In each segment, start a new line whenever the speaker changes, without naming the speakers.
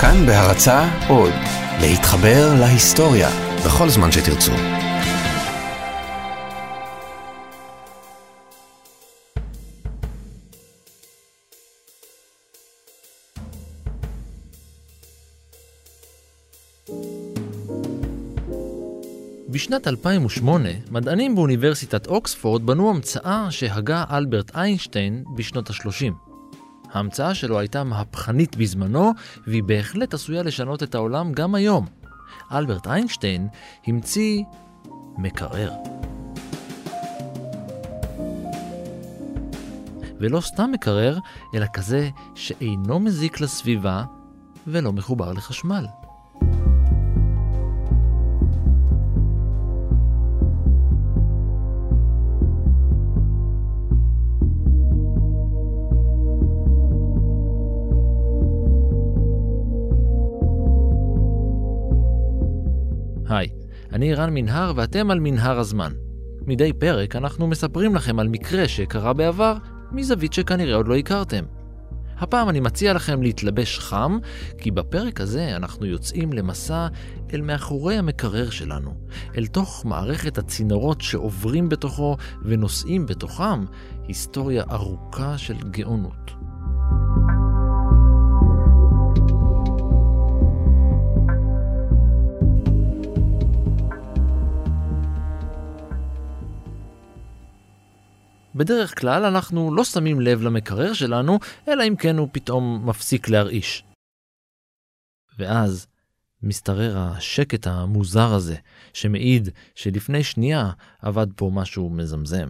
כאן בהרצה עוד, להתחבר להיסטוריה בכל זמן שתרצו.
בשנת 2008, מדענים באוניברסיטת אוקספורד בנו המצאה שהגה אלברט איינשטיין בשנות ה-30. ההמצאה שלו הייתה מהפכנית בזמנו, והיא בהחלט עשויה לשנות את העולם גם היום. אלברט איינשטיין המציא מקרר. ולא סתם מקרר, אלא כזה שאינו מזיק לסביבה ולא מחובר לחשמל. היי, אני רן מנהר ואתם על מנהר הזמן. מדי פרק אנחנו מספרים לכם על מקרה שקרה בעבר מזווית שכנראה עוד לא הכרתם. הפעם אני מציע לכם להתלבש חם, כי בפרק הזה אנחנו יוצאים למסע אל מאחורי המקרר שלנו, אל תוך מערכת הצינורות שעוברים בתוכו ונושאים בתוכם היסטוריה ארוכה של גאונות. בדרך כלל אנחנו לא שמים לב למקרר שלנו, אלא אם כן הוא פתאום מפסיק להרעיש. ואז משתרר השקט המוזר הזה, שמעיד שלפני שנייה עבד פה משהו מזמזם.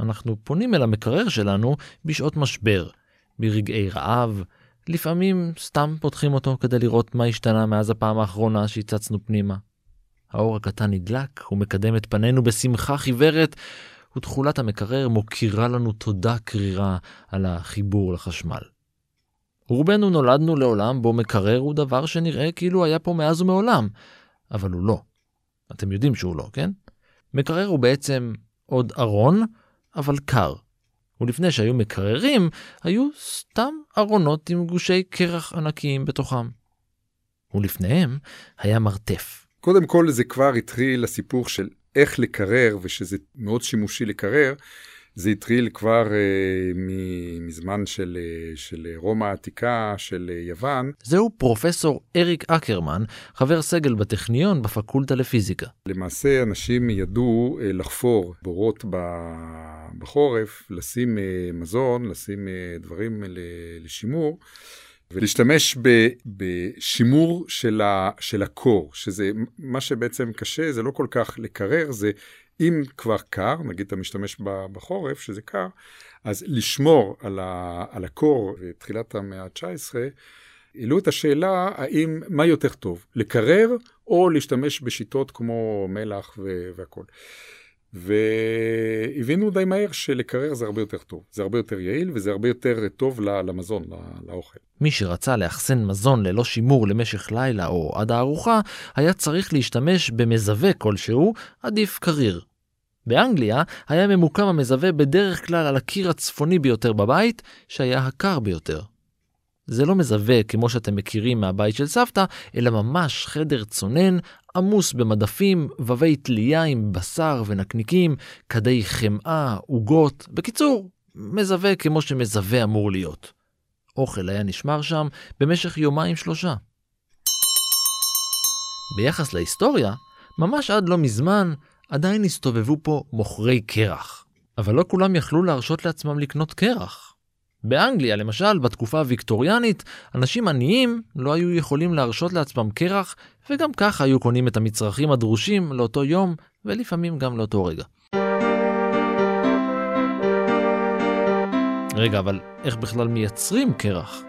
אנחנו פונים אל המקרר שלנו בשעות משבר, ברגעי רעב, לפעמים סתם פותחים אותו כדי לראות מה השתנה מאז הפעם האחרונה שהצצנו פנימה. האור הקטן נדלק ומקדם את פנינו בשמחה חיוורת, ותכולת המקרר מוקירה לנו תודה קרירה על החיבור לחשמל. רובנו נולדנו לעולם בו מקרר הוא דבר שנראה כאילו היה פה מאז ומעולם, אבל הוא לא. אתם יודעים שהוא לא, כן? מקרר הוא בעצם עוד ארון, אבל קר. ולפני שהיו מקררים, היו סתם ארונות עם גושי קרח ענקיים בתוכם. ולפניהם היה מרתף.
קודם כל זה כבר התחיל הסיפור של איך לקרר, ושזה מאוד שימושי לקרר, זה התחיל כבר אה, מזמן של, אה, של רומא העתיקה, של אה, יוון.
זהו פרופסור אריק אקרמן, חבר סגל בטכניון בפקולטה לפיזיקה.
למעשה אנשים ידעו אה, לחפור בורות ב, בחורף, לשים אה, מזון, לשים אה, דברים לשימור. ולהשתמש ב, בשימור של, ה, של הקור, שזה מה שבעצם קשה, זה לא כל כך לקרר, זה אם כבר קר, נגיד אתה משתמש בחורף, שזה קר, אז לשמור על, ה, על הקור בתחילת המאה ה-19, העלו את השאלה האם, מה יותר טוב, לקרר או להשתמש בשיטות כמו מלח והכול. והבינו די מהר שלקרר זה הרבה יותר טוב, זה הרבה יותר יעיל וזה הרבה יותר טוב למזון, לאוכל.
מי שרצה לאחסן מזון ללא שימור למשך לילה או עד הארוחה, היה צריך להשתמש במזווה כלשהו, עדיף קריר. באנגליה היה ממוקם המזווה בדרך כלל על הקיר הצפוני ביותר בבית, שהיה הקר ביותר. זה לא מזווה כמו שאתם מכירים מהבית של סבתא, אלא ממש חדר צונן, עמוס במדפים, ובבי תלייה עם בשר ונקניקים, כדי חמאה, עוגות, בקיצור, מזווה כמו שמזווה אמור להיות. אוכל היה נשמר שם במשך יומיים שלושה. ביחס להיסטוריה, ממש עד לא מזמן, עדיין הסתובבו פה מוכרי קרח. אבל לא כולם יכלו להרשות לעצמם לקנות קרח. באנגליה, למשל, בתקופה הוויקטוריאנית, אנשים עניים לא היו יכולים להרשות לעצמם קרח, וגם ככה היו קונים את המצרכים הדרושים לאותו יום, ולפעמים גם לאותו רגע. רגע, אבל איך בכלל מייצרים קרח?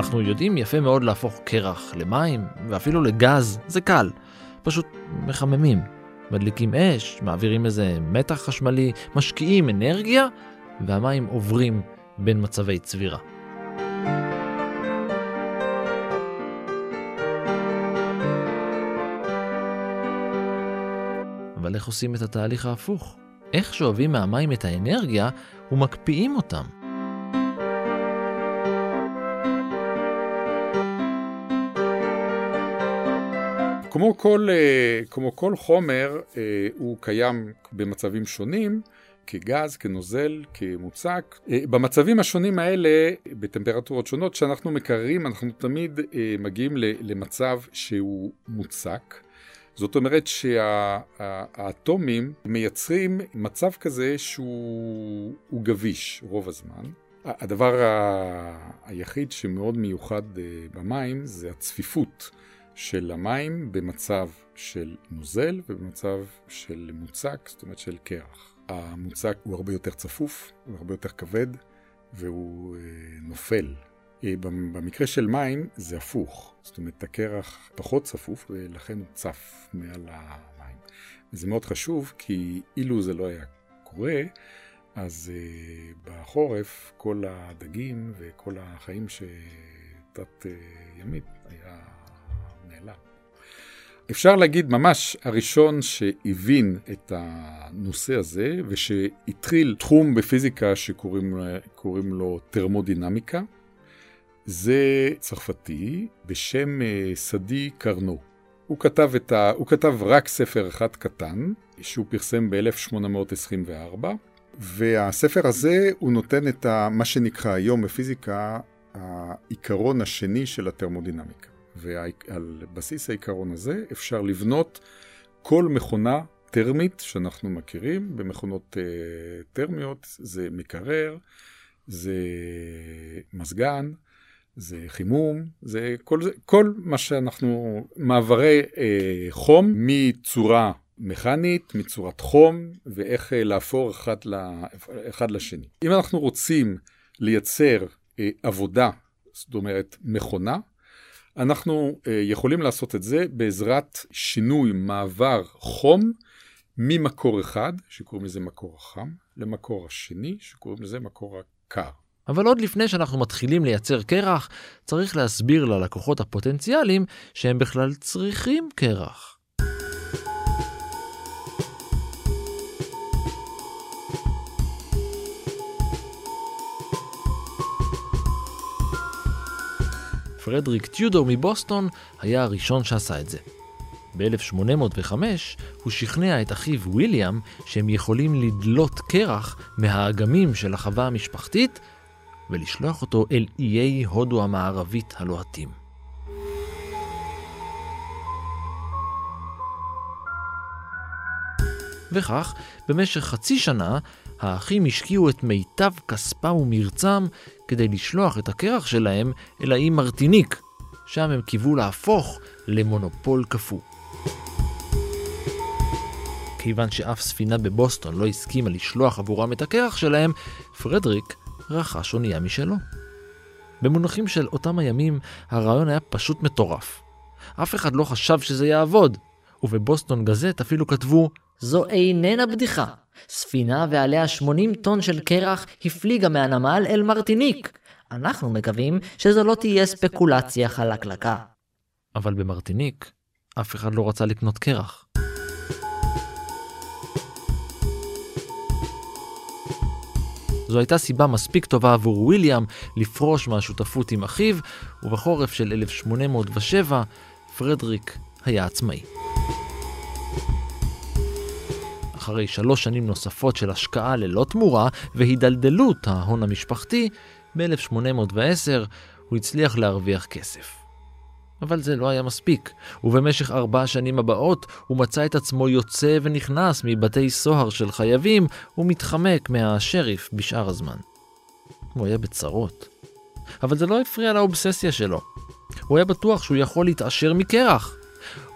אנחנו יודעים יפה מאוד להפוך קרח למים ואפילו לגז, זה קל. פשוט מחממים, מדליקים אש, מעבירים איזה מתח חשמלי, משקיעים אנרגיה, והמים עוברים בין מצבי צבירה. אבל איך עושים את התהליך ההפוך? איך שואבים מהמים את האנרגיה ומקפיאים אותם?
כמו כל, אה, כמו כל חומר, אה, הוא קיים במצבים שונים, כגז, כנוזל, כמוצק. אה, במצבים השונים האלה, בטמפרטורות שונות, כשאנחנו מקררים, אנחנו תמיד מגיעים למצב שהוא מוצק. זאת אומרת שהאטומים מייצרים מצב כזה שהוא גביש רוב הזמן. הדבר היחיד שמאוד מיוחד במים זה הצפיפות. של המים במצב של נוזל ובמצב של מוצק, זאת אומרת של קרח. המוצק הוא הרבה יותר צפוף, הוא הרבה יותר כבד והוא אה, נופל. אה, במקרה של מים זה הפוך, זאת אומרת הקרח פחות צפוף ולכן הוא צף מעל המים. וזה מאוד חשוב כי אילו זה לא היה קורה, אז uh, בחורף כל הדגים וכל החיים שתת ימית היה. אפשר להגיד ממש הראשון שהבין את הנושא הזה ושהתחיל תחום בפיזיקה שקוראים לו תרמודינמיקה, זה צרפתי בשם אה, סדי קרנו. הוא כתב, ה... הוא כתב רק ספר אחד קטן, שהוא פרסם ב-1824, והספר הזה הוא נותן את ה... מה שנקרא היום בפיזיקה העיקרון השני של התרמודינמיקה. ועל בסיס העיקרון הזה אפשר לבנות כל מכונה טרמית שאנחנו מכירים. במכונות uh, טרמיות זה מקרר, זה מזגן, זה חימום, זה כל, זה, כל מה שאנחנו, מעברי uh, חום מצורה מכנית, מצורת חום, ואיך uh, להפור אחד, ל, אחד לשני. אם אנחנו רוצים לייצר uh, עבודה, זאת אומרת מכונה, אנחנו uh, יכולים לעשות את זה בעזרת שינוי מעבר חום ממקור אחד, שקוראים לזה מקור החם, למקור השני, שקוראים לזה מקור הקר.
אבל עוד לפני שאנחנו מתחילים לייצר קרח, צריך להסביר ללקוחות הפוטנציאליים שהם בכלל צריכים קרח. פרדריק טיודור מבוסטון היה הראשון שעשה את זה. ב-1805 הוא שכנע את אחיו ויליאם שהם יכולים לדלות קרח מהאגמים של החווה המשפחתית ולשלוח אותו אל איי הודו המערבית הלוהטים. וכך, במשך חצי שנה, האחים השקיעו את מיטב כספם ומרצם כדי לשלוח את הקרח שלהם אל האי מרטיניק, שם הם קיוו להפוך למונופול קפוא. כיוון שאף ספינה בבוסטון לא הסכימה לשלוח עבורם את הקרח שלהם, פרדריק רכש אונייה משלו. במונחים של אותם הימים, הרעיון היה פשוט מטורף. אף אחד לא חשב שזה יעבוד, ובבוסטון גזט אפילו כתבו
זו איננה בדיחה. ספינה ועליה 80 טון של קרח הפליגה מהנמל אל מרטיניק. אנחנו מקווים שזו לא תהיה ספקולציה חלקלקה.
אבל במרטיניק אף אחד לא רצה לקנות קרח. זו הייתה סיבה מספיק טובה עבור וויליאם לפרוש מהשותפות עם אחיו, ובחורף של 1807 פרדריק היה עצמאי. אחרי שלוש שנים נוספות של השקעה ללא תמורה והידלדלות ההון המשפחתי, ב-1810 הוא הצליח להרוויח כסף. אבל זה לא היה מספיק, ובמשך ארבע השנים הבאות הוא מצא את עצמו יוצא ונכנס מבתי סוהר של חייבים ומתחמק מהשריף בשאר הזמן. הוא היה בצרות. אבל זה לא הפריע לאובססיה שלו. הוא היה בטוח שהוא יכול להתעשר מקרח.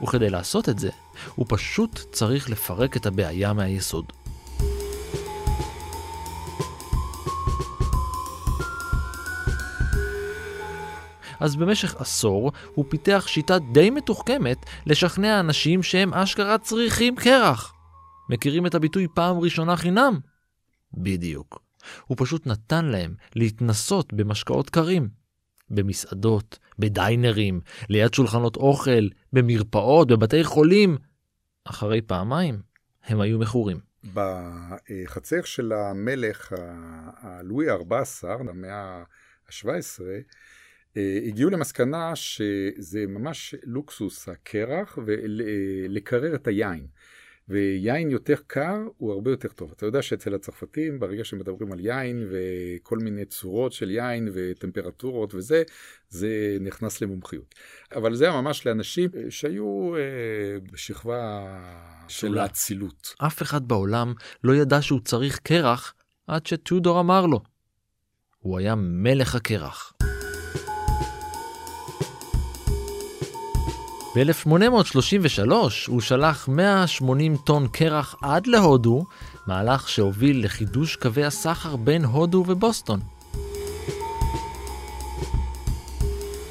וכדי לעשות את זה, הוא פשוט צריך לפרק את הבעיה מהיסוד. אז במשך עשור הוא פיתח שיטה די מתוחכמת לשכנע אנשים שהם אשכרה צריכים קרח. מכירים את הביטוי פעם ראשונה חינם? בדיוק. הוא פשוט נתן להם להתנסות במשקאות קרים. במסעדות, בדיינרים, ליד שולחנות אוכל, במרפאות, בבתי חולים. אחרי פעמיים, הם היו מכורים.
בחצר של המלך הלואי ה-14, המאה ה-17, הגיעו למסקנה שזה ממש לוקסוס הקרח ולקרר את היין. ויין יותר קר הוא הרבה יותר טוב. אתה יודע שאצל הצרפתים, ברגע שמדברים על יין וכל מיני צורות של יין וטמפרטורות וזה, זה נכנס למומחיות. אבל זה היה ממש לאנשים שהיו אה, בשכבה של האצילות.
אף אחד בעולם לא ידע שהוא צריך קרח עד שטודור אמר לו. הוא היה מלך הקרח. ב-1833 הוא שלח 180 טון קרח עד להודו, מהלך שהוביל לחידוש קווי הסחר בין הודו ובוסטון.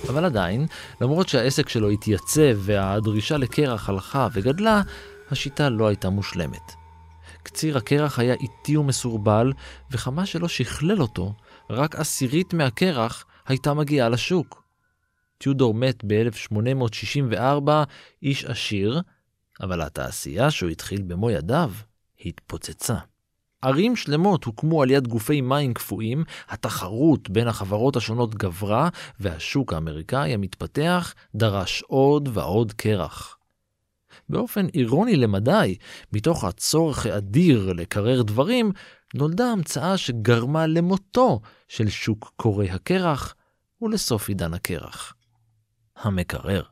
אבל עדיין, למרות שהעסק שלו התייצב והדרישה לקרח הלכה וגדלה, השיטה לא הייתה מושלמת. קציר הקרח היה איטי ומסורבל, וכמה שלא שכלל אותו, רק עשירית מהקרח הייתה מגיעה לשוק. טיודור מת ב-1864, איש עשיר, אבל התעשייה שהוא התחיל במו ידיו התפוצצה. ערים שלמות הוקמו על יד גופי מים קפואים, התחרות בין החברות השונות גברה, והשוק האמריקאי המתפתח דרש עוד ועוד קרח. באופן אירוני למדי, מתוך הצורך האדיר לקרר דברים, נולדה המצאה שגרמה למותו של שוק קורי הקרח ולסוף עידן הקרח. המקרר.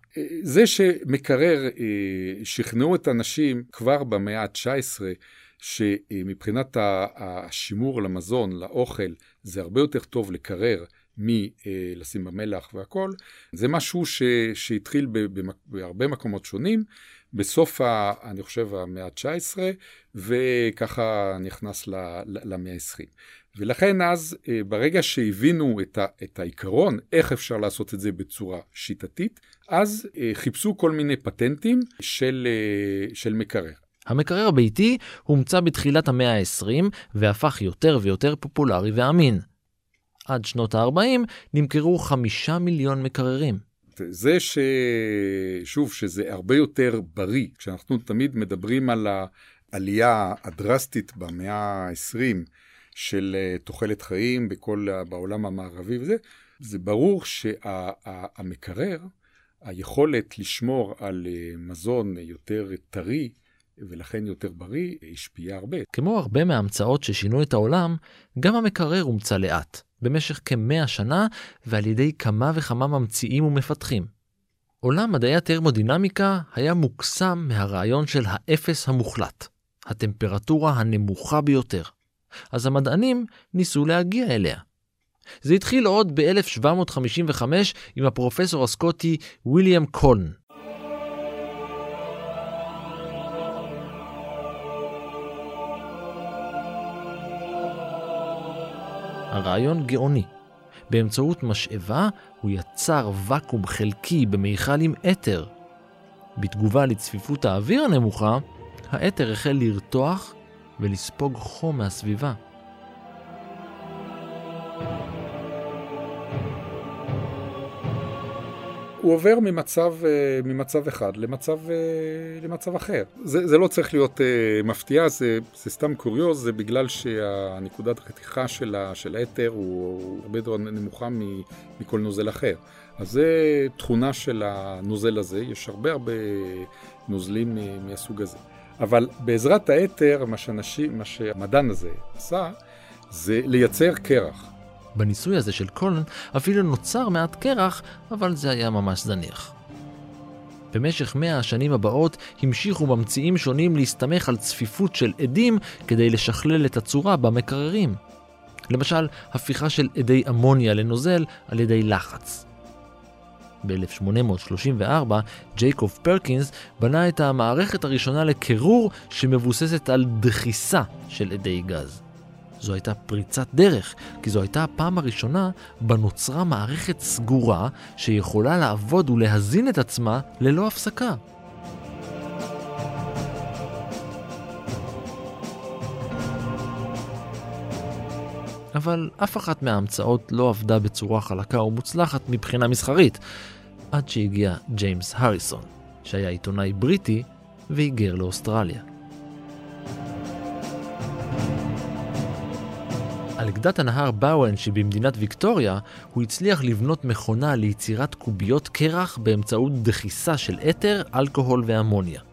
זה שמקרר אה, שכנעו את האנשים כבר במאה ה-19, שמבחינת השימור למזון, לאוכל, זה הרבה יותר טוב לקרר מלשים במלח והכל, זה משהו ש, שהתחיל בהרבה מקומות שונים. בסוף, ה, אני חושב, המאה ה-19, וככה נכנס למאה ה-20. ולכן אז, אה, ברגע שהבינו את, ה, את העיקרון, איך אפשר לעשות את זה בצורה שיטתית, אז אה, חיפשו כל מיני פטנטים של, אה, של מקרר.
המקרר הביתי הומצא בתחילת המאה ה-20 והפך יותר ויותר פופולרי ואמין. עד שנות ה-40 נמכרו חמישה מיליון מקררים.
זה ש... שוב, שזה הרבה יותר בריא, כשאנחנו תמיד מדברים על העלייה הדרסטית במאה ה-20, של אה, תוחלת חיים בכל, בעולם המערבי וזה, זה ברור שהמקרר, היכולת לשמור על אה, מזון יותר טרי, ולכן יותר בריא, השפיע הרבה.
כמו הרבה מההמצאות ששינו את העולם, גם המקרר הומצא לאט, במשך כמאה שנה, ועל ידי כמה וכמה ממציאים ומפתחים. עולם מדעי הטרמודינמיקה היה מוקסם מהרעיון של האפס המוחלט, הטמפרטורה הנמוכה ביותר. אז המדענים ניסו להגיע אליה. זה התחיל עוד ב-1755 עם הפרופסור הסקוטי ויליאם קולן. הרעיון גאוני. באמצעות משאבה הוא יצר ואקום חלקי במיכל עם אתר. בתגובה לצפיפות האוויר הנמוכה, האתר החל לרתוח ולספוג חום מהסביבה.
הוא עובר ממצב, אה, ממצב אחד למצב, אה, למצב אחר. זה, זה לא צריך להיות uh, מפתיע, זה, זה סתם קוריוז, זה בגלל שהנקודת החתיכה של, של האתר הוא הרבה יותר נמוכה מכל נוזל אחר. אז זה תכונה של הנוזל הזה, יש הרבה הרבה נוזלים מהסוג הזה. אבל בעזרת האתר, מה, שאנשים, מה שהמדען הזה עשה, זה לייצר קרח.
בניסוי הזה של קולן אפילו נוצר מעט קרח, אבל זה היה ממש זניח. במשך מאה השנים הבאות המשיכו ממציאים שונים להסתמך על צפיפות של עדים כדי לשכלל את הצורה במקררים. למשל, הפיכה של עדי אמוניה לנוזל על ידי לחץ. ב-1834 ג'ייקוב פרקינס בנה את המערכת הראשונה לקירור שמבוססת על דחיסה של עדי גז. זו הייתה פריצת דרך, כי זו הייתה הפעם הראשונה בה נוצרה מערכת סגורה שיכולה לעבוד ולהזין את עצמה ללא הפסקה. אבל אף אחת מההמצאות לא עבדה בצורה חלקה ומוצלחת מבחינה מסחרית, עד שהגיע ג'יימס הריסון, שהיה עיתונאי בריטי והיגר לאוסטרליה. על גדת הנהר באוון שבמדינת ויקטוריה, הוא הצליח לבנות מכונה ליצירת קוביות קרח באמצעות דחיסה של אתר, אלכוהול ואמוניה.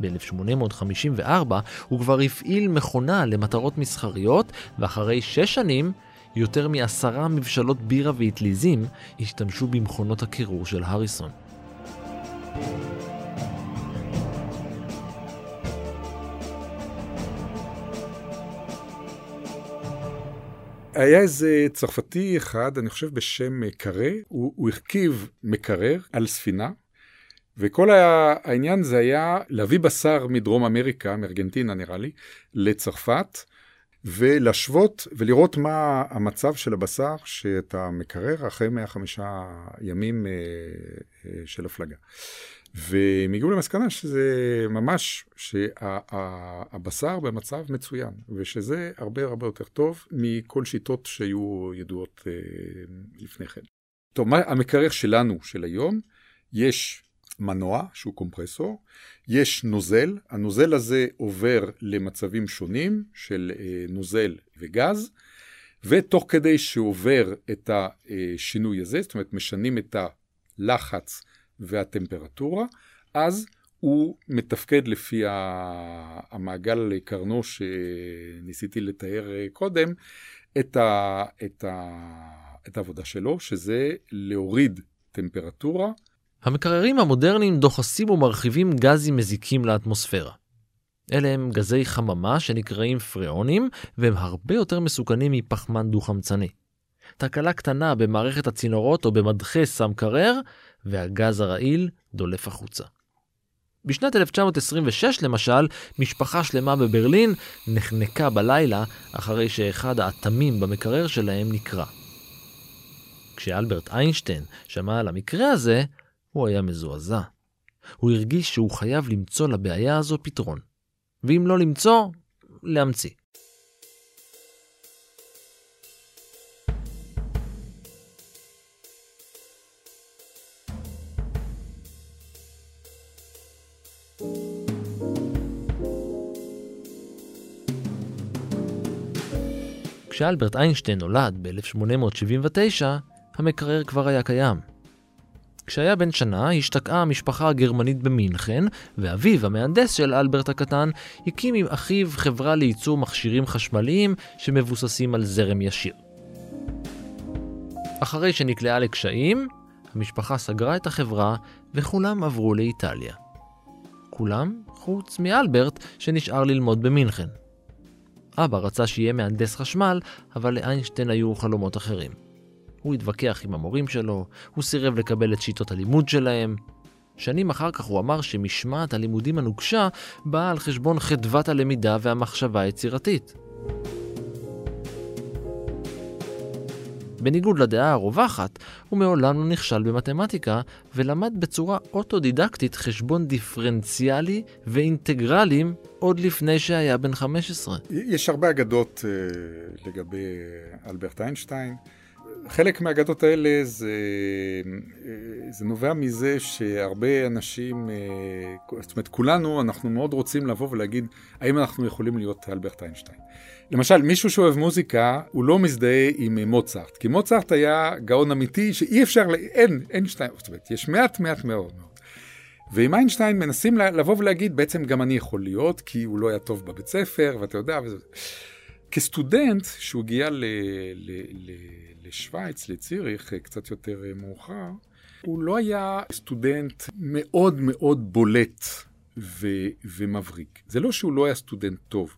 ב-1854 הוא כבר הפעיל מכונה למטרות מסחריות, ואחרי שש שנים, יותר מעשרה מבשלות בירה ואטליזים השתמשו במכונות הקירור של הריסון.
היה איזה צרפתי אחד, אני חושב בשם קרה, הוא, הוא הרכיב מקרר על ספינה, וכל העניין זה היה להביא בשר מדרום אמריקה, מארגנטינה נראה לי, לצרפת, ולהשוות ולראות מה המצב של הבשר שאתה מקרר אחרי 105 ימים אה, אה, של הפלגה. והם הגיעו למסקנה שזה ממש, שהבשר במצב מצוין, ושזה הרבה הרבה יותר טוב מכל שיטות שהיו ידועות אה, לפני כן. טוב, מה המקרר שלנו, של היום? יש מנוע שהוא קומפרסור, יש נוזל, הנוזל הזה עובר למצבים שונים של אה, נוזל וגז, ותוך כדי שעובר את השינוי הזה, זאת אומרת משנים את הלחץ והטמפרטורה, אז הוא מתפקד לפי המעגל קרנו שניסיתי לתאר אה, קודם, את, ה, את, ה, את העבודה שלו, שזה להוריד טמפרטורה.
המקררים המודרניים דוחסים ומרחיבים גזים מזיקים לאטמוספירה. אלה הם גזי חממה שנקראים פריאונים, והם הרבה יותר מסוכנים מפחמן דו-חמצני. תקלה קטנה במערכת הצינורות או במדחס המקרר, והגז הרעיל דולף החוצה. בשנת 1926 למשל, משפחה שלמה בברלין נחנקה בלילה אחרי שאחד האטמים במקרר שלהם נקרע. כשאלברט איינשטיין שמע על המקרה הזה, הוא היה מזועזע. הוא הרגיש שהוא חייב למצוא לבעיה הזו פתרון. ואם לא למצוא, להמציא. כשאלברט איינשטיין נולד ב-1879, המקרר כבר היה קיים. כשהיה בן שנה, השתקעה המשפחה הגרמנית במינכן, ואביו, המהנדס של אלברט הקטן, הקים עם אחיו חברה לייצור מכשירים חשמליים שמבוססים על זרם ישיר. אחרי שנקלעה לקשיים, המשפחה סגרה את החברה וכולם עברו לאיטליה. כולם חוץ מאלברט שנשאר ללמוד במינכן. אבא רצה שיהיה מהנדס חשמל, אבל לאיינשטיין היו חלומות אחרים. הוא התווכח עם המורים שלו, הוא סירב לקבל את שיטות הלימוד שלהם. שנים אחר כך הוא אמר שמשמעת הלימודים הנוקשה באה על חשבון חדוות הלמידה והמחשבה היצירתית. בניגוד לדעה הרווחת, הוא מעולם לא נכשל במתמטיקה, ולמד בצורה אוטודידקטית חשבון דיפרנציאלי ואינטגרלים עוד לפני שהיה בן 15.
יש הרבה אגדות uh, לגבי אלברט איינשטיין. חלק מהאגדות האלה זה, אה, זה נובע מזה שהרבה אנשים, אה, זאת אומרת כולנו, אנחנו מאוד רוצים לבוא ולהגיד האם אנחנו יכולים להיות אלברט איינשטיין. למשל, מישהו שאוהב מוזיקה, הוא לא מזדהה עם מוצרט, כי מוצרט היה גאון אמיתי שאי אפשר, אין, אין שתיים, זאת אומרת, יש מעט מעט מאוד מאוד. ועם איינשטיין מנסים לבוא ולהגיד, בעצם גם אני יכול להיות, כי הוא לא היה טוב בבית ספר, ואתה יודע, וזה... כסטודנט, שהוא הגיע ל... ל... ל... לשוויץ, לציריך, קצת יותר מאוחר, הוא לא היה סטודנט מאוד מאוד בולט ו... ומבריק. זה לא שהוא לא היה סטודנט טוב.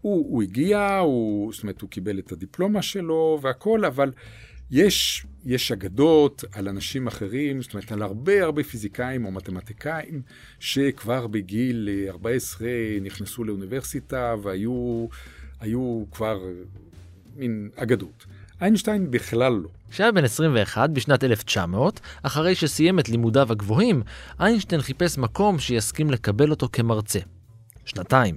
הוא, הוא הגיע, הוא, זאת אומרת, הוא קיבל את הדיפלומה שלו והכל, אבל יש, יש אגדות על אנשים אחרים, זאת אומרת, על הרבה הרבה פיזיקאים או מתמטיקאים, שכבר בגיל 14 נכנסו לאוניברסיטה והיו היו כבר מין אגדות. איינשטיין בכלל לא.
כשהיה בן 21, בשנת 1900, אחרי שסיים את לימודיו הגבוהים, איינשטיין חיפש מקום שיסכים לקבל אותו כמרצה. שנתיים.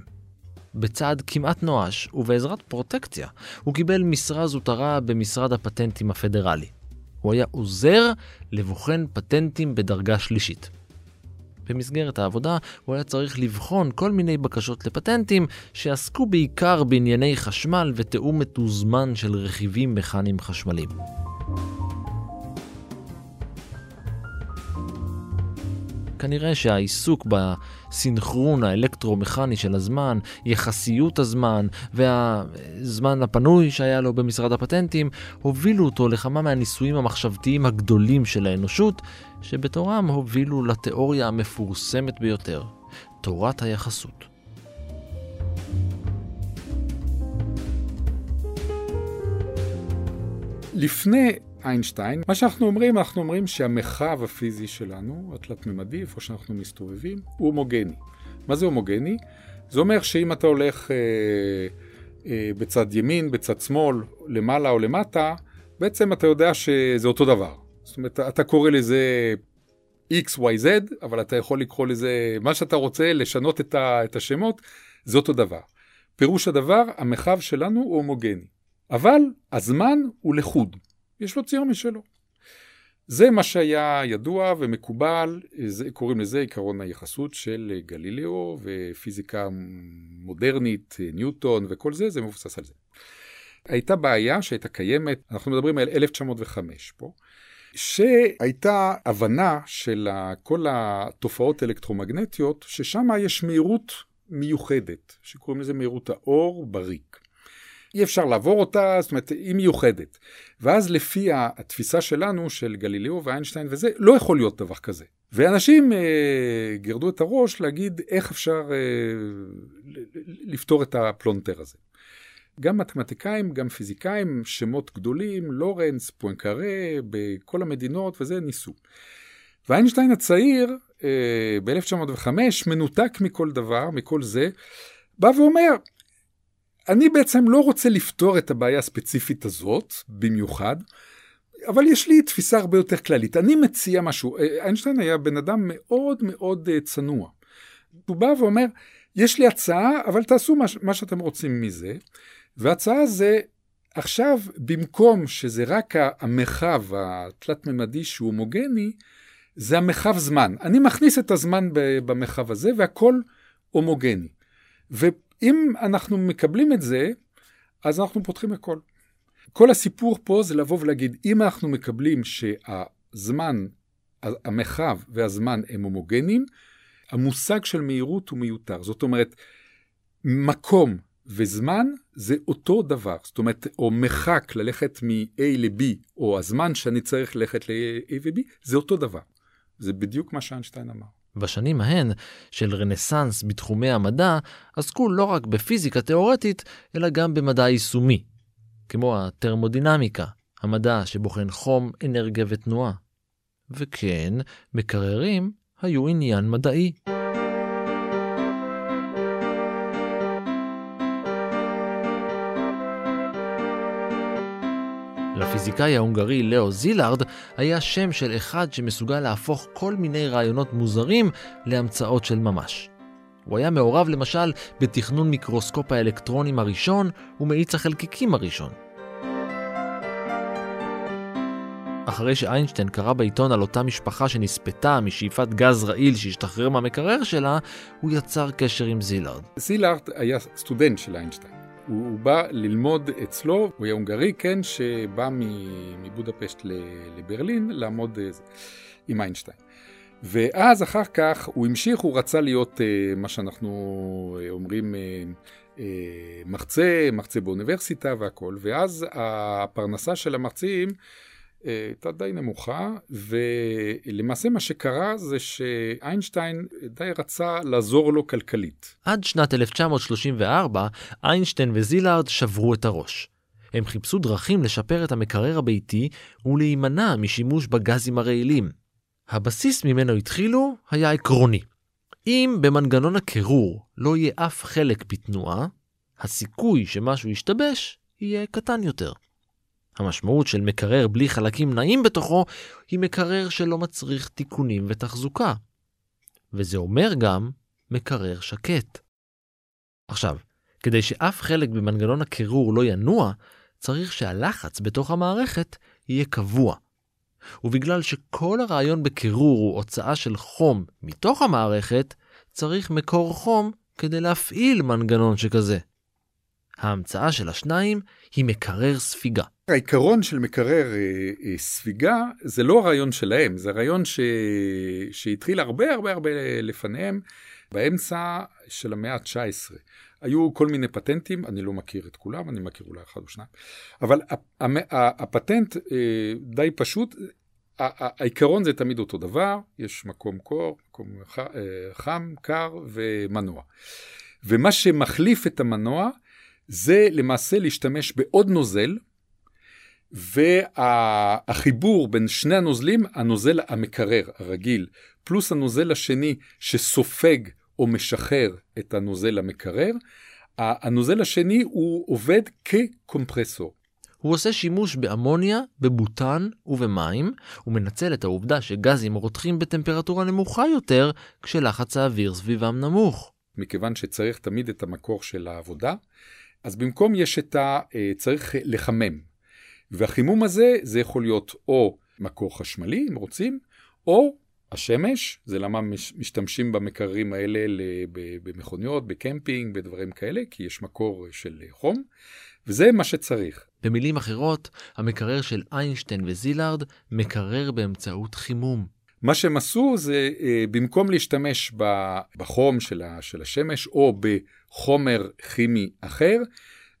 בצעד כמעט נואש ובעזרת פרוטקציה, הוא קיבל משרה זוטרה במשרד הפטנטים הפדרלי. הוא היה עוזר לבוחן פטנטים בדרגה שלישית. במסגרת העבודה הוא היה צריך לבחון כל מיני בקשות לפטנטים שעסקו בעיקר בענייני חשמל ותיאום מתוזמן של רכיבים מכניים חשמליים. כנראה שהעיסוק בסינכרון האלקטרומכני של הזמן, יחסיות הזמן והזמן הפנוי שהיה לו במשרד הפטנטים, הובילו אותו לכמה מהניסויים המחשבתיים הגדולים של האנושות, שבתורם הובילו לתיאוריה המפורסמת ביותר, תורת היחסות.
לפני איינשטיין, מה שאנחנו אומרים, אנחנו אומרים שהמרחב הפיזי שלנו, התלת-ממדי, איפה שאנחנו מסתובבים, הוא הומוגני. מה זה הומוגני? זה אומר שאם אתה הולך אה, אה, בצד ימין, בצד שמאל, למעלה או למטה, בעצם אתה יודע שזה אותו דבר. זאת אומרת, אתה קורא לזה XYZ, אבל אתה יכול לקרוא לזה מה שאתה רוצה, לשנות את, ה, את השמות, זה אותו דבר. פירוש הדבר, המרחב שלנו הוא הומוגני. אבל הזמן הוא לחוד. יש לו ציר משלו. זה מה שהיה ידוע ומקובל, זה, קוראים לזה עקרון היחסות של גלילאו ופיזיקה מודרנית, ניוטון וכל זה, זה מבוסס על זה. הייתה בעיה שהייתה קיימת, אנחנו מדברים על 1905 פה, שהייתה הבנה של כל התופעות האלקטרומגנטיות, ששם יש מהירות מיוחדת, שקוראים לזה מהירות האור בריק. אי אפשר לעבור אותה, זאת אומרת, היא מיוחדת. ואז לפי התפיסה שלנו, של גלילאו ואיינשטיין וזה, לא יכול להיות דבר כזה. ואנשים אה, גרדו את הראש להגיד איך אפשר אה, לפתור את הפלונטר הזה. גם מתמטיקאים, גם פיזיקאים, שמות גדולים, לורנס, פואנקרה, בכל המדינות וזה, ניסו. ואיינשטיין הצעיר, אה, ב-1905, מנותק מכל דבר, מכל זה, בא ואומר, אני בעצם לא רוצה לפתור את הבעיה הספציפית הזאת, במיוחד, אבל יש לי תפיסה הרבה יותר כללית. אני מציע משהו, אה, איינשטיין היה בן אדם מאוד מאוד אה, צנוע. הוא בא ואומר, יש לי הצעה, אבל תעשו מה, מה שאתם רוצים מזה. וההצעה זה, עכשיו, במקום שזה רק המרחב התלת-ממדי שהוא הומוגני, זה המרחב זמן. אני מכניס את הזמן במרחב הזה והכל הומוגני. אם אנחנו מקבלים את זה, אז אנחנו פותחים הכל. כל הסיפור פה זה לבוא ולהגיד, אם אנחנו מקבלים שהזמן, המרחב והזמן הם הומוגנים, המושג של מהירות הוא מיותר. זאת אומרת, מקום וזמן זה אותו דבר. זאת אומרת, או מרחק ללכת מ-A ל-B, או הזמן שאני צריך ללכת ל-A ו-B, זה אותו דבר. זה בדיוק מה שאיינשטיין אמר.
בשנים ההן של רנסאנס בתחומי המדע עסקו לא רק בפיזיקה תאורטית, אלא גם במדע יישומי, כמו הטרמודינמיקה, המדע שבוחן חום, אנרגיה ותנועה. וכן, מקררים היו עניין מדעי. לפיזיקאי ההונגרי לאו זילארד היה שם של אחד שמסוגל להפוך כל מיני רעיונות מוזרים להמצאות של ממש. הוא היה מעורב למשל בתכנון מיקרוסקופ האלקטרונים הראשון ומאיץ החלקיקים הראשון. אחרי שאיינשטיין קרא בעיתון על אותה משפחה שנספתה משאיפת גז רעיל שהשתחרר מהמקרר שלה, הוא יצר קשר עם זילארד.
זילארד היה סטודנט של איינשטיין. הוא, הוא בא ללמוד אצלו, הוא היה הונגרי, כן, שבא מבודפשט לברלין לעמוד אה, עם איינשטיין. ואז אחר כך הוא המשיך, הוא רצה להיות uh, מה שאנחנו uh, אומרים מרצה, מרצה באוניברסיטה והכל, ואז הפרנסה של המרצים הייתה די נמוכה, ולמעשה מה שקרה זה שאיינשטיין די רצה לעזור לו כלכלית.
עד שנת 1934, איינשטיין וזילארד שברו את הראש. הם חיפשו דרכים לשפר את המקרר הביתי ולהימנע משימוש בגזים הרעילים. הבסיס ממנו התחילו היה עקרוני. אם במנגנון הקירור לא יהיה אף חלק בתנועה, הסיכוי שמשהו ישתבש יהיה קטן יותר. המשמעות של מקרר בלי חלקים נעים בתוכו היא מקרר שלא מצריך תיקונים ותחזוקה. וזה אומר גם מקרר שקט. עכשיו, כדי שאף חלק במנגנון הקירור לא ינוע, צריך שהלחץ בתוך המערכת יהיה קבוע. ובגלל שכל הרעיון בקירור הוא הוצאה של חום מתוך המערכת, צריך מקור חום כדי להפעיל מנגנון שכזה. ההמצאה של השניים היא מקרר ספיגה.
העיקרון של מקרר אה, אה, ספיגה זה לא הרעיון שלהם, זה רעיון ש... שהתחיל הרבה הרבה הרבה לפניהם, באמצע של המאה ה-19. היו כל מיני פטנטים, אני לא מכיר את כולם, אני מכיר אולי אחד או שניים, אבל הפטנט אה, די פשוט, העיקרון זה תמיד אותו דבר, יש מקום קור, מקום אה, חם, קר ומנוע. ומה שמחליף את המנוע זה למעשה להשתמש בעוד נוזל, והחיבור בין שני הנוזלים, הנוזל המקרר, הרגיל, פלוס הנוזל השני שסופג או משחרר את הנוזל המקרר, הנוזל השני הוא עובד כקומפרסור.
הוא עושה שימוש באמוניה, בבוטן ובמים, ומנצל את העובדה שגזים רותחים בטמפרטורה נמוכה יותר, כשלחץ האוויר סביבם נמוך.
מכיוון שצריך תמיד את המקור של העבודה, אז במקום יש את ה... אה, צריך לחמם. והחימום הזה, זה יכול להיות או מקור חשמלי, אם רוצים, או השמש, זה למה משתמשים במקררים האלה במכוניות, בקמפינג, בדברים כאלה, כי יש מקור של חום, וזה מה שצריך.
במילים אחרות, המקרר של איינשטיין וזילארד מקרר באמצעות חימום.
מה שהם עשו זה, אה, במקום להשתמש בחום של השמש או בחומר כימי אחר,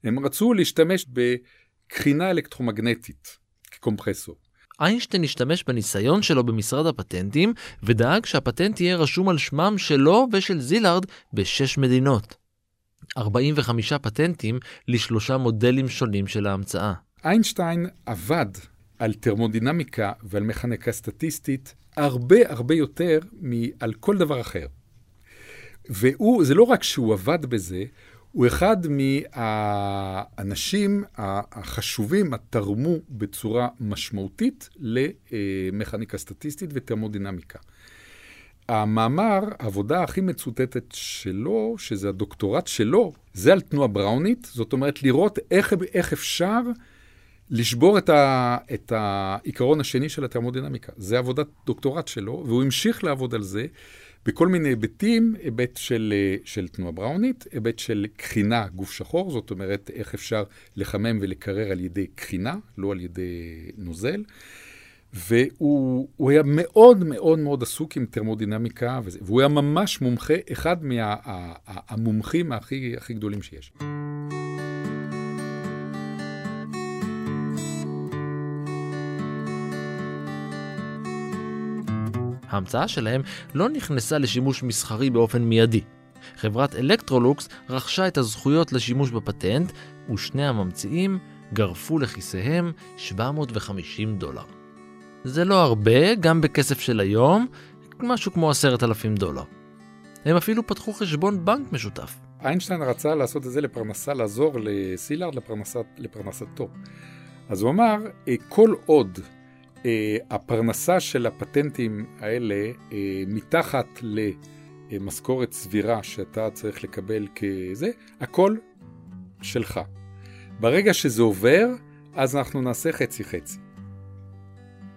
הם רצו להשתמש בקרינה אלקטרומגנטית כקומפרסור.
איינשטיין השתמש בניסיון שלו במשרד הפטנטים ודאג שהפטנט יהיה רשום על שמם שלו ושל זילארד בשש מדינות. 45 פטנטים לשלושה מודלים שונים של ההמצאה.
איינשטיין עבד על תרמודינמיקה ועל מכניקה סטטיסטית הרבה הרבה יותר מעל כל דבר אחר. והוא, זה לא רק שהוא עבד בזה, הוא אחד מהאנשים החשובים, התרמו בצורה משמעותית למכניקה סטטיסטית ותרמודינמיקה. המאמר, העבודה הכי מצוטטת שלו, שזה הדוקטורט שלו, זה על תנועה בראונית, זאת אומרת לראות איך, איך אפשר לשבור את, ה, את העיקרון השני של התרמודינמיקה. זה עבודת דוקטורט שלו, והוא המשיך לעבוד על זה בכל מיני היבטים, היבט של, של תנועה בראונית, היבט של קרינה גוף שחור, זאת אומרת איך אפשר לחמם ולקרר על ידי קרינה, לא על ידי נוזל. והוא היה מאוד מאוד מאוד עסוק עם תרמודינמיקה, וזה, והוא היה ממש מומחה, אחד מהמומחים מה, הכי, הכי גדולים שיש.
ההמצאה שלהם לא נכנסה לשימוש מסחרי באופן מיידי. חברת אלקטרולוקס רכשה את הזכויות לשימוש בפטנט, ושני הממציאים גרפו לכיסיהם 750 דולר. זה לא הרבה, גם בכסף של היום, משהו כמו עשרת אלפים דולר. הם אפילו פתחו חשבון בנק משותף.
איינשטיין רצה לעשות את זה לפרנסה, לעזור לסילארד לפרנסת, לפרנסתו. אז הוא אמר, אה, כל עוד הפרנסה של הפטנטים האלה אה, מתחת למשכורת סבירה שאתה צריך לקבל כזה, הכל שלך. ברגע שזה עובר, אז אנחנו נעשה חצי-חצי.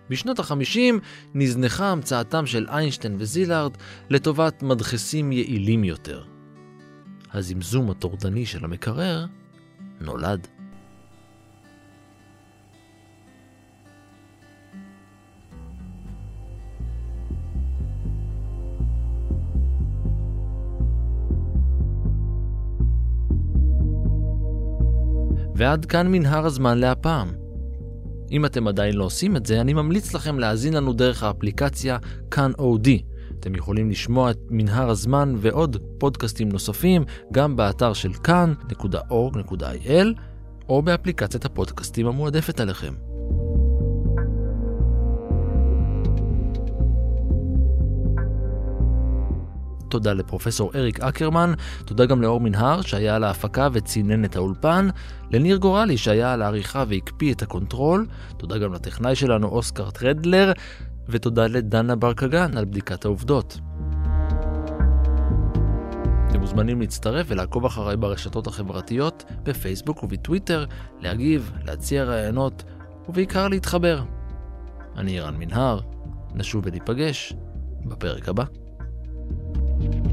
בשנות ה-50 נזנחה המצאתם של איינשטיין וזילארד לטובת מדחסים יעילים יותר. הזמזום הטורדני של המקרר נולד. ועד כאן מנהר הזמן להפעם. אם אתם עדיין לא עושים את זה, אני ממליץ לכם להאזין לנו דרך האפליקציה כאן אודי. אתם יכולים לשמוע את מנהר הזמן ועוד פודקאסטים נוספים גם באתר של כאן.org.il או באפליקציית הפודקאסטים המועדפת עליכם. תודה לפרופסור אריק אקרמן, תודה גם לאור מנהר שהיה על ההפקה וצינן את האולפן, לניר גורלי שהיה על העריכה והקפיא את הקונטרול, תודה גם לטכנאי שלנו אוסקר טרדלר, ותודה לדנה ברקגן על בדיקת העובדות. אתם מוזמנים להצטרף ולעקוב אחריי ברשתות החברתיות, בפייסבוק ובטוויטר, להגיב, להציע רעיונות, ובעיקר להתחבר. אני רן מנהר, נשוב וניפגש בפרק הבא. thank you.